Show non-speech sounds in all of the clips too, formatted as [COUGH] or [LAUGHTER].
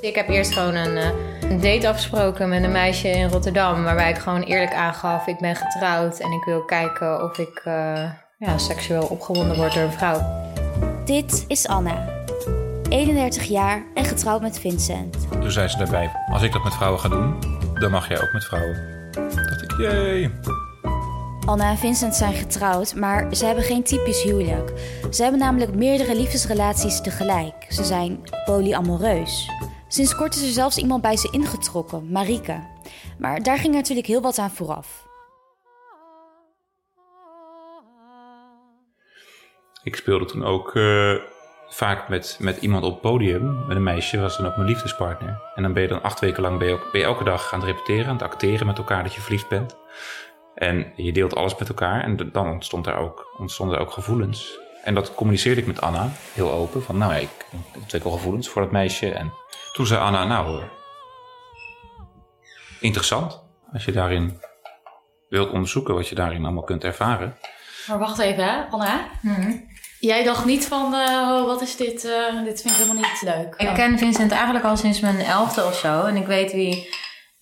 Ik heb eerst gewoon een, eh, een date afgesproken met een meisje in Rotterdam. Waarbij ik gewoon eerlijk aangaf, ik ben getrouwd en ik wil kijken of ik uh, ja, seksueel opgewonden word door een vrouw. Dit is Anna. 31 jaar en getrouwd met Vincent. Toen zei ze daarbij, als ik dat met vrouwen ga doen, dan mag jij ook met vrouwen. dacht ik, jee. Anna en Vincent zijn getrouwd, maar ze hebben geen typisch huwelijk. Ze hebben namelijk meerdere liefdesrelaties tegelijk. Ze zijn polyamoreus. Sinds kort is er zelfs iemand bij ze ingetrokken, Marike. Maar daar ging natuurlijk heel wat aan vooraf. Ik speelde toen ook uh, vaak met, met iemand op het podium. Met een meisje, was dan ook mijn liefdespartner. En dan ben je dan acht weken lang ben je, elke dag aan het repeteren, aan het acteren met elkaar dat je verliefd bent. En je deelt alles met elkaar. En dan ontstond er ook, ontstonden er ook gevoelens. En dat communiceerde ik met Anna heel open. Van nou, ik ontwikkel gevoelens voor dat meisje. En toen zei Anna, nou, interessant. Als je daarin wilt onderzoeken wat je daarin allemaal kunt ervaren. Maar wacht even, hè, Anna. Hmm. Jij dacht niet van, uh, wat is dit? Uh, dit vind ik helemaal niet leuk. Ik ken Vincent eigenlijk al sinds mijn elfde of zo. En ik weet wie...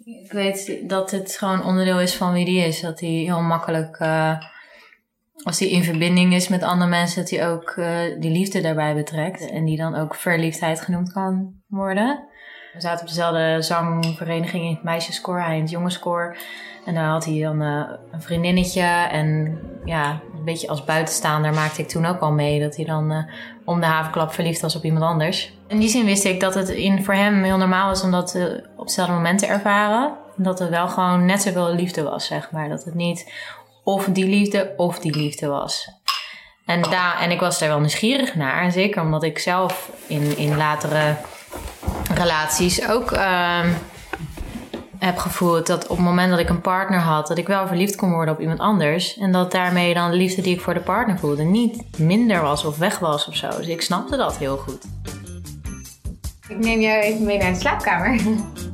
Ik weet dat het gewoon onderdeel is van wie die is. Dat hij heel makkelijk... Uh, als hij in verbinding is met andere mensen, dat hij ook die liefde daarbij betrekt. En die dan ook verliefdheid genoemd kan worden. We zaten op dezelfde zangvereniging in het meisjeskoor, hij in het jongenskoor. En daar had hij dan uh, een vriendinnetje. En ja, een beetje als buitenstaander maakte ik toen ook al mee. Dat hij dan uh, om de havenklap verliefd was op iemand anders. In die zin wist ik dat het in, voor hem heel normaal was om dat op hetzelfde moment te ervaren. Dat het wel gewoon net zoveel liefde was, zeg maar. Dat het niet of die liefde of die liefde was. En, daar, en ik was daar wel nieuwsgierig naar. Zeker omdat ik zelf in, in latere relaties ook uh, heb gevoeld dat op het moment dat ik een partner had, dat ik wel verliefd kon worden op iemand anders. En dat daarmee dan de liefde die ik voor de partner voelde niet minder was of weg was of zo. Dus ik snapte dat heel goed. Ik neem jou even mee naar de slaapkamer. [LAUGHS]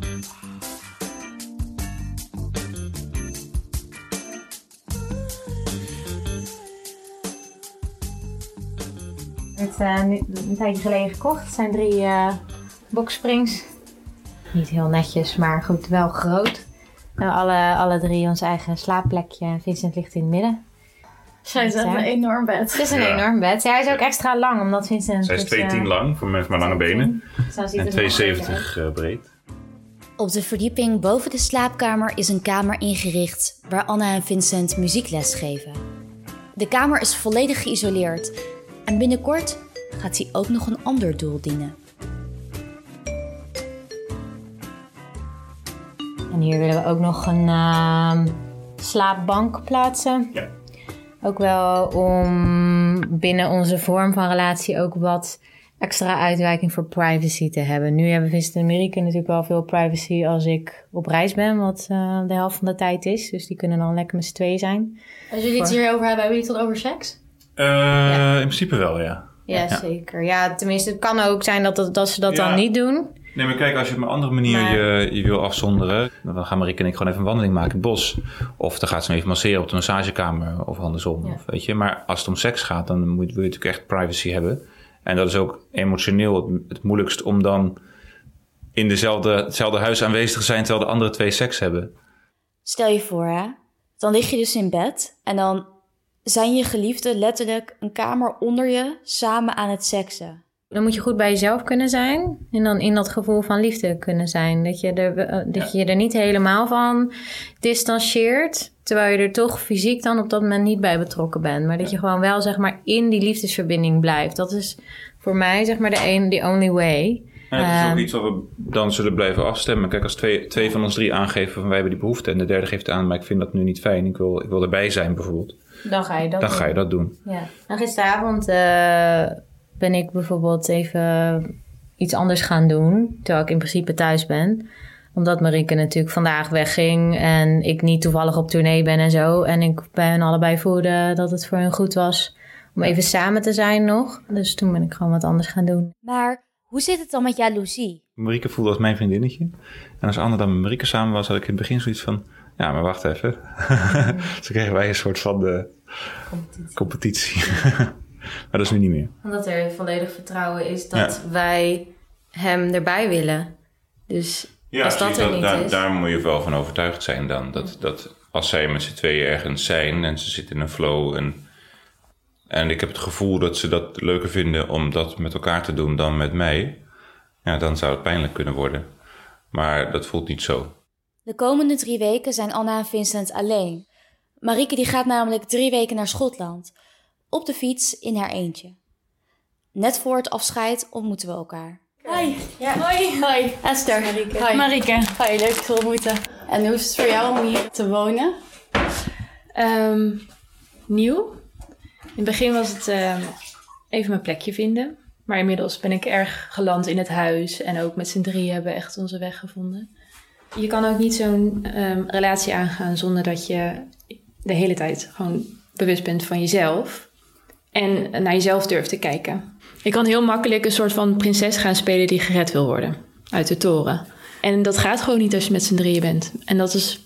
Het uh, een tijdje geleden gekocht. Het zijn drie uh, boxsprings. Niet heel netjes, maar goed, wel groot. En alle, alle drie ons eigen slaapplekje. Vincent ligt in het midden. Zij is een enorm bed. Het is een ja. enorm bed. Ja, hij is ook extra lang, omdat Vincent... Zij is 2,10 uh, lang, voor mensen met lange benen. En 2,70 breed. Op de verdieping boven de slaapkamer is een kamer ingericht... waar Anna en Vincent muziekles geven. De kamer is volledig geïsoleerd. En binnenkort gaat hij ook nog een ander doel dienen. En hier willen we ook nog een uh, slaapbank plaatsen. Ja. Ook wel om binnen onze vorm van relatie ook wat extra uitwijking voor privacy te hebben. Nu hebben Vincent en Amerika natuurlijk wel veel privacy als ik op reis ben, wat uh, de helft van de tijd is. Dus die kunnen dan lekker met z'n twee zijn. Als jullie het hierover hebben, hebben jullie het dan over seks? Uh, ja. In principe wel, ja. Ja. Ja, zeker. Ja, tenminste, het kan ook zijn dat, dat, dat ze dat dan niet doen. Nee, maar kijk, als je op een andere manier je, je wil afzonderen, dan gaan Marieke en ik gewoon even een wandeling maken in het bos. Of dan gaat ze even masseren op de massagekamer of andersom. Ja. Of, weet je. Maar als het om seks gaat, dan moet, wil je natuurlijk echt privacy hebben. En dat is ook emotioneel het, het moeilijkst om dan in dezelfde, hetzelfde huis aanwezig te zijn terwijl de andere twee seks hebben. Stel je voor, hè? Dan lig je dus in bed en dan zijn je geliefden letterlijk een kamer onder je samen aan het seksen. Dan moet je goed bij jezelf kunnen zijn. En dan in dat gevoel van liefde kunnen zijn. Dat je er, dat je er niet helemaal van distancieert. Terwijl je er toch fysiek dan op dat moment niet bij betrokken bent. Maar dat je gewoon wel zeg maar in die liefdesverbinding blijft. Dat is voor mij zeg maar de een, the only way. Ja, het is ook iets wat we dan zullen blijven afstemmen. Kijk, als twee, twee van ons drie aangeven van wij hebben die behoefte. En de derde geeft aan, maar ik vind dat nu niet fijn. Ik wil, ik wil erbij zijn bijvoorbeeld. Dan ga je dat dan doen. ga je dat doen. Ja. En gisteravond... Uh, ben ik bijvoorbeeld even iets anders gaan doen. Terwijl ik in principe thuis ben. Omdat Marieke natuurlijk vandaag wegging. En ik niet toevallig op tournee ben en zo. En ik bij hen allebei voelde dat het voor hen goed was om even samen te zijn nog. Dus toen ben ik gewoon wat anders gaan doen. Maar hoe zit het dan met jaloezie? Marieke voelde als mijn vriendinnetje. En als Anne dan met Marieke samen was, had ik in het begin zoiets van... Ja, maar wacht even. [LAUGHS] Mm. Zo kregen wij een soort van de competitie. competitie. [LAUGHS] Maar dat is nu niet meer. Omdat er volledig vertrouwen is dat wij hem erbij willen. Dus Ja, als dat er niet daar, is... daar moet je wel van overtuigd zijn dan. Dat, dat als zij met z'n tweeën ergens zijn en ze zitten in een flow en, en ik heb het gevoel dat ze dat leuker vinden om dat met elkaar te doen dan met mij, ja, dan zou het pijnlijk kunnen worden. Maar dat voelt niet zo. De komende drie weken zijn Anna en Vincent alleen. Marieke die gaat namelijk drie weken naar Schotland. Op de fiets in haar eentje. Net voor het afscheid ontmoeten we elkaar. Hoi. Ja. Hoi. Hoi. Esther. Marieke. Hoi. Marieke. Hoi, leuk te ontmoeten. En hoe is het voor jou om hier te wonen? Ehm, nieuw. In het begin was het ehm, even mijn plekje vinden. Maar inmiddels ben ik erg geland in het huis. En ook met z'n drieën hebben we echt onze weg gevonden. Je kan ook niet zo'n ehm, relatie aangaan zonder dat je de hele tijd gewoon bewust bent van jezelf. En naar jezelf durft te kijken. Je kan heel makkelijk een soort van prinses gaan spelen die gered wil worden uit de toren. En dat gaat gewoon niet als je met z'n drieën bent. En dat is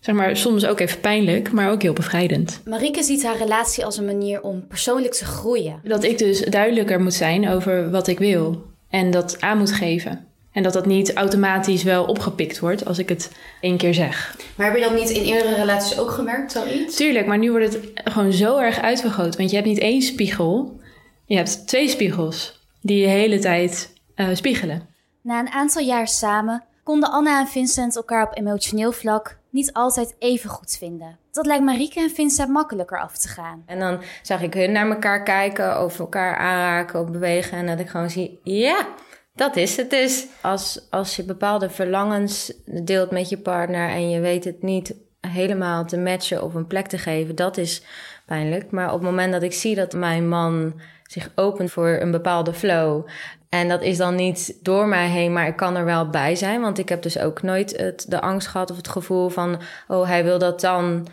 zeg maar, soms ook even pijnlijk, maar ook heel bevrijdend. Marieke ziet haar relatie als een manier om persoonlijk te groeien. Dat ik dus duidelijker moet zijn over wat ik wil en dat aan moet geven. En dat dat niet automatisch wel opgepikt wordt als ik het één keer zeg. Maar heb je dat niet in eerdere relaties ook gemerkt, zoiets? Tuurlijk, maar nu wordt het gewoon zo erg uitvergroot. Want je hebt niet één spiegel, je hebt twee spiegels die je de hele tijd eh, spiegelen. Na een aantal jaar samen konden Anna en Vincent elkaar op emotioneel vlak niet altijd even goed vinden. Dat lijkt Marieke en Vincent makkelijker af te gaan. En dan zag ik hun naar elkaar kijken, over elkaar aanraken, of bewegen. En dat ik gewoon zie, ja, dat is het dus. Als, als je bepaalde verlangens deelt met je partner en je weet het niet helemaal te matchen of een plek te geven, dat is pijnlijk. Maar op het moment dat ik zie dat mijn man zich opent voor een bepaalde flow. En dat is dan niet door mij heen, maar ik kan er wel bij zijn. Want ik heb dus ook nooit het, de angst gehad of het gevoel van... oh, hij wil dat dan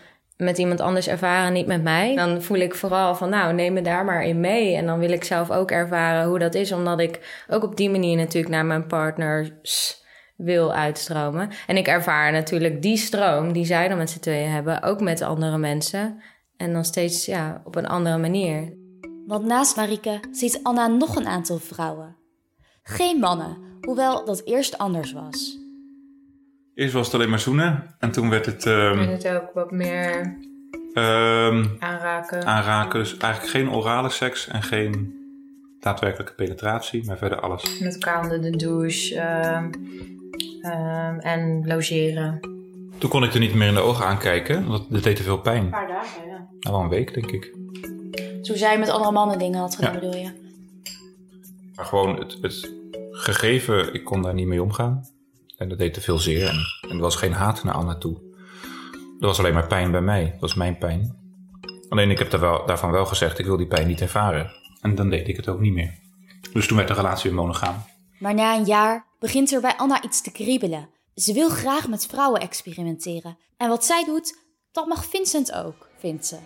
met iemand anders ervaren, niet met mij. Dan voel ik vooral van, nou, neem me daar maar in mee. En dan wil ik zelf ook ervaren hoe dat is. Omdat ik ook op die manier natuurlijk naar mijn partners wil uitstromen. En ik ervaar natuurlijk die stroom die zij dan met z'n tweeën hebben... ook met andere mensen. En dan steeds ja, op een andere manier. Want naast Marieke ziet Anna nog een aantal vrouwen. Geen mannen, hoewel dat eerst anders was. Eerst was het alleen maar zoenen en toen werd het ehm, En het ook wat meer ehm, aanraken. aanraken. Dus eigenlijk geen orale seks en geen daadwerkelijke penetratie, maar verder alles. Met elkaar onder de douche. ehm, ehm, en logeren. Toen kon ik er niet meer in de ogen aankijken, want het deed te veel pijn. Een paar dagen, ja. Nou, wel een week, denk ik. Toen zij met andere mannen dingen had gedaan, Ja. bedoel je? Maar gewoon het, het gegeven, ik kon daar niet mee omgaan. En dat deed te veel zeer. En, en er was geen haat naar Anna toe. Er was alleen maar pijn bij mij. Dat was mijn pijn. Alleen ik heb daar wel, daarvan wel gezegd, ik wil die pijn niet ervaren. En dan deed ik het ook niet meer. Dus toen werd de relatie weer monogaam. Maar na een jaar begint er bij Anna iets te kriebelen. Ze wil graag met vrouwen experimenteren. En wat zij doet, dat mag Vincent ook, vindt ze.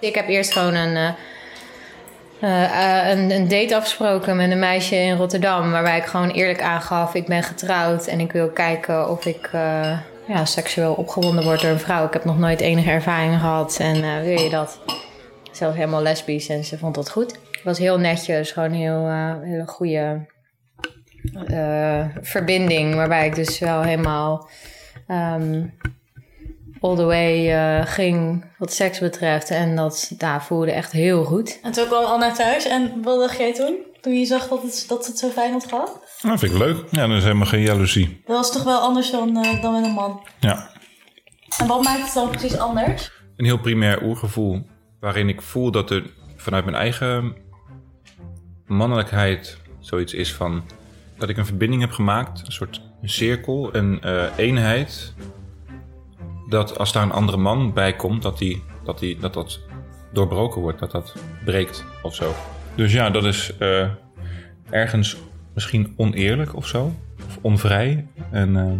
Ik heb eerst gewoon een, eh, een, een date afgesproken met een meisje in Rotterdam. Waarbij ik gewoon eerlijk aangaf: ik ben getrouwd en ik wil kijken of ik eh, ja, seksueel opgewonden word door een vrouw. Ik heb nog nooit enige ervaring gehad en eh, wil je dat? Zelfs helemaal lesbisch en ze vond dat goed. Het was heel netjes, gewoon heel, hele goede verbinding. Waarbij ik dus wel helemaal. ehm, all the way eh, ging wat seks betreft. En dat daar voelde echt heel goed. En toen kwam Anna thuis en wat dacht jij toen? Toen je zag dat het, dat het zo fijn had gehad? Dat vind ik leuk. Ja, dan is helemaal geen jaloezie. Dat was toch wel anders dan, eh, dan met een man. Ja. En wat maakt het dan precies anders? Een heel primair oergevoel. Waarin ik voel dat er vanuit mijn eigen mannelijkheid zoiets is van... Dat ik een verbinding heb gemaakt. Een soort cirkel, een eh, eenheid. Dat als daar een andere man bij komt, dat, die, dat, die, dat dat doorbroken wordt. Dat dat breekt of zo. Dus ja, dat is eh, ergens misschien oneerlijk of zo. Of onvrij. En, eh,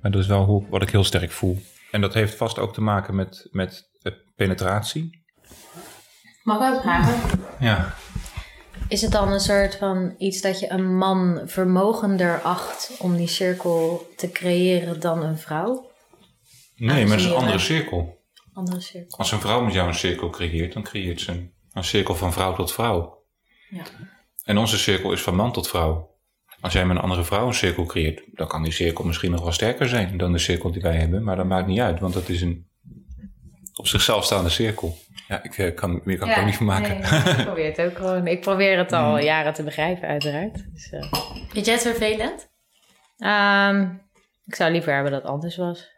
maar dat is wel hoe, wat ik heel sterk voel. En dat heeft vast ook te maken met, met penetratie. Mag ik ook vragen? Ja. Is het dan een soort van iets dat je een man vermogender acht om die cirkel te creëren dan een vrouw? Nee, maar het is een andere cirkel. Andere cirkel. Als een vrouw met jou een cirkel creëert, dan creëert ze een, een cirkel van vrouw tot vrouw. Ja. En onze cirkel is van man tot vrouw. Als jij met een andere vrouw een cirkel creëert, dan kan die cirkel misschien nog wel sterker zijn dan de cirkel die wij hebben. Maar dat maakt niet uit, want dat is een op zichzelf staande cirkel. Ja, ik eh, kan, meer kan ik er ook niet van maken. nee, ik probeer het ook gewoon. Ik probeer het al jaren te begrijpen, uiteraard. Dus, eh, Vind jij het vervelend? ehm, ik zou liever hebben dat het anders was.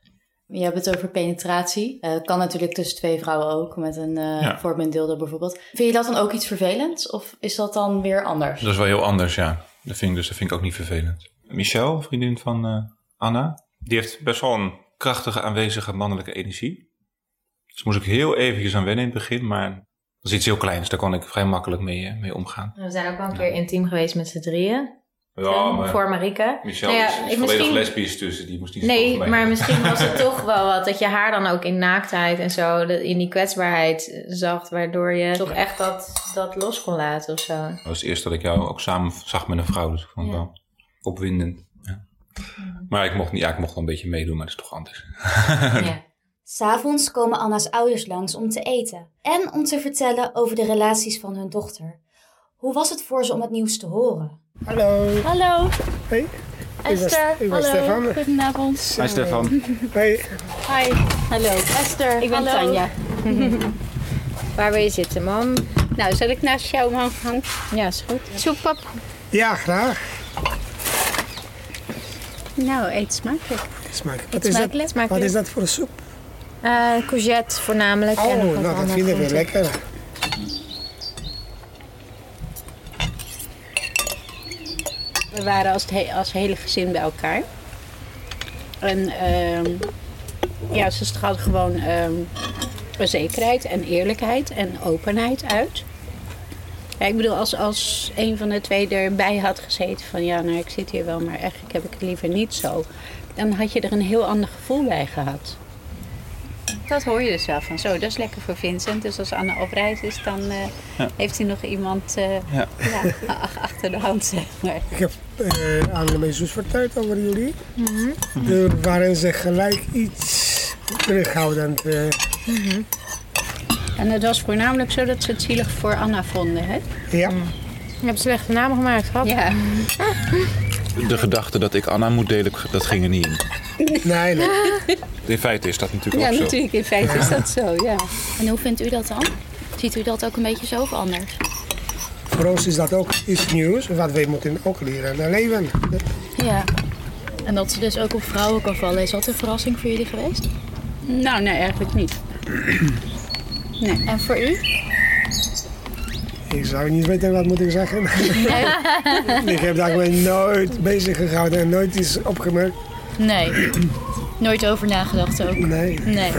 Je hebt het over penetratie. Eh, kan natuurlijk tussen twee vrouwen ook, met een uh, Ja. dildo bijvoorbeeld. Vind je dat dan ook iets vervelends? Of is dat dan weer anders? Dat is wel heel anders, ja. Dat vind ik, dus dat vind ik ook niet vervelend. Michel, vriendin van eh, Anna, die heeft best wel een krachtige aanwezige mannelijke energie. Dus moest ik heel eventjes aan wennen in het begin, maar dat is iets heel kleins. Daar kon ik vrij makkelijk mee, mee omgaan. We zijn ook wel een keer intiem geweest met z'n drieën. Ja, Voor Marieke. Michel Nou ja, is, is ik volledig misschien- lesbisch, dus die moest niet Nee, maar misschien was het [LAUGHS] toch wel wat dat je haar dan ook in naaktheid en zo, dat- in die kwetsbaarheid zag, waardoor je toch echt dat, dat los kon laten of zo. Dat was het eerst dat ik jou ook samen zag met een vrouw, dus ik vond het Ja. wel opwindend. Ja. Maar ik mocht, niet, ja, ik mocht wel een beetje meedoen, maar dat is toch anders. Ja. [LAUGHS] S'avonds komen Anna's ouders langs om te eten en om te vertellen over de relaties van hun dochter. Hoe was het voor ze om het nieuws te horen? Hallo. Hallo, Hey. Ik ben, Esther. ik ben Hallo, Stefan. goedenavond. Hi Stefan. [LAUGHS] Hey. Hi. Hallo, Esther. Ik ben Hallo. Tanja. [LAUGHS] Waar wil je zitten, mam? Nou, zal ik naast jou man gaan? Ja, is goed. Soep, pap. Ja, graag. Nou, eet smakelijk. Smaak. Wat is, dat, smakelijk. wat is dat voor een soep? Eh, courgette voornamelijk. Oh, nou, dat andere vinden we groenten. lekker. We waren als, als hele gezin bij elkaar. En ehm, ja, ze straalden gewoon ehm, zekerheid en eerlijkheid en openheid uit. Ik bedoel, als, als een van de twee erbij had gezeten van ja, nou ik zit hier wel, maar eigenlijk heb ik het liever niet zo. Dan had je er een heel ander gevoel bij gehad. Dat hoor je dus wel van. Zo, dat is lekker voor Vincent. Dus als Anne op reis is, dan eh, heeft hij nog iemand eh, Ja. ja, ach- achter de hand, zeg maar. Ik heb eh, aan mijn zus verteld over jullie. Daar waren ze gelijk iets terughoudend. eh. En het was voornamelijk zo dat ze het zielig voor Anna vonden, hè? ja, Je hebt slechte namen gemaakt, schat. Ja. [LAUGHS] De gedachte dat ik Anna moet delen, dat ging er niet in. Nee, nee. [LAUGHS] In feite is dat natuurlijk Ja, ook zo. natuurlijk. In feite is dat zo, ja. En hoe vindt u dat dan? Ziet u dat ook een beetje zo of anders? Voor ons is dat ook iets nieuws, wat wij moeten ook leren en leven. Ja. En dat ze dus ook op vrouwen kan vallen. Is dat een verrassing voor jullie geweest? Nou, nee, eigenlijk niet. [CLEARS THROAT] En voor u? Ik zou niet weten wat moet ik zeggen. [LAUGHS] ik heb daar me nooit bezig gehouden en nooit iets opgemerkt. Nee. Nooit over nagedacht ook. Nee. Nee.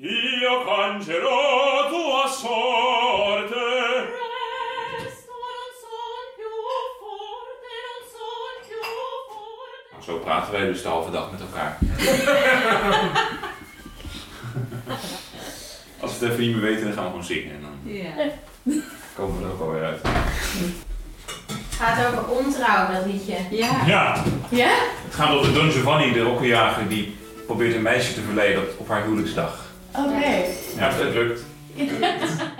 Io cangerò Zo praten wij dus de halve dag met elkaar. [LAUGHS] Als we het even niet meer weten, dan gaan we gewoon zingen. En dan komen we er ook alweer uit. Het gaat over ontrouw, dat liedje. Ja. Ja? Het gaat over Don Giovanni, de rokkenjager, die probeert een meisje te verleiden op- op haar huwelijksdag. Oké. Ja, het lukt. Yeah.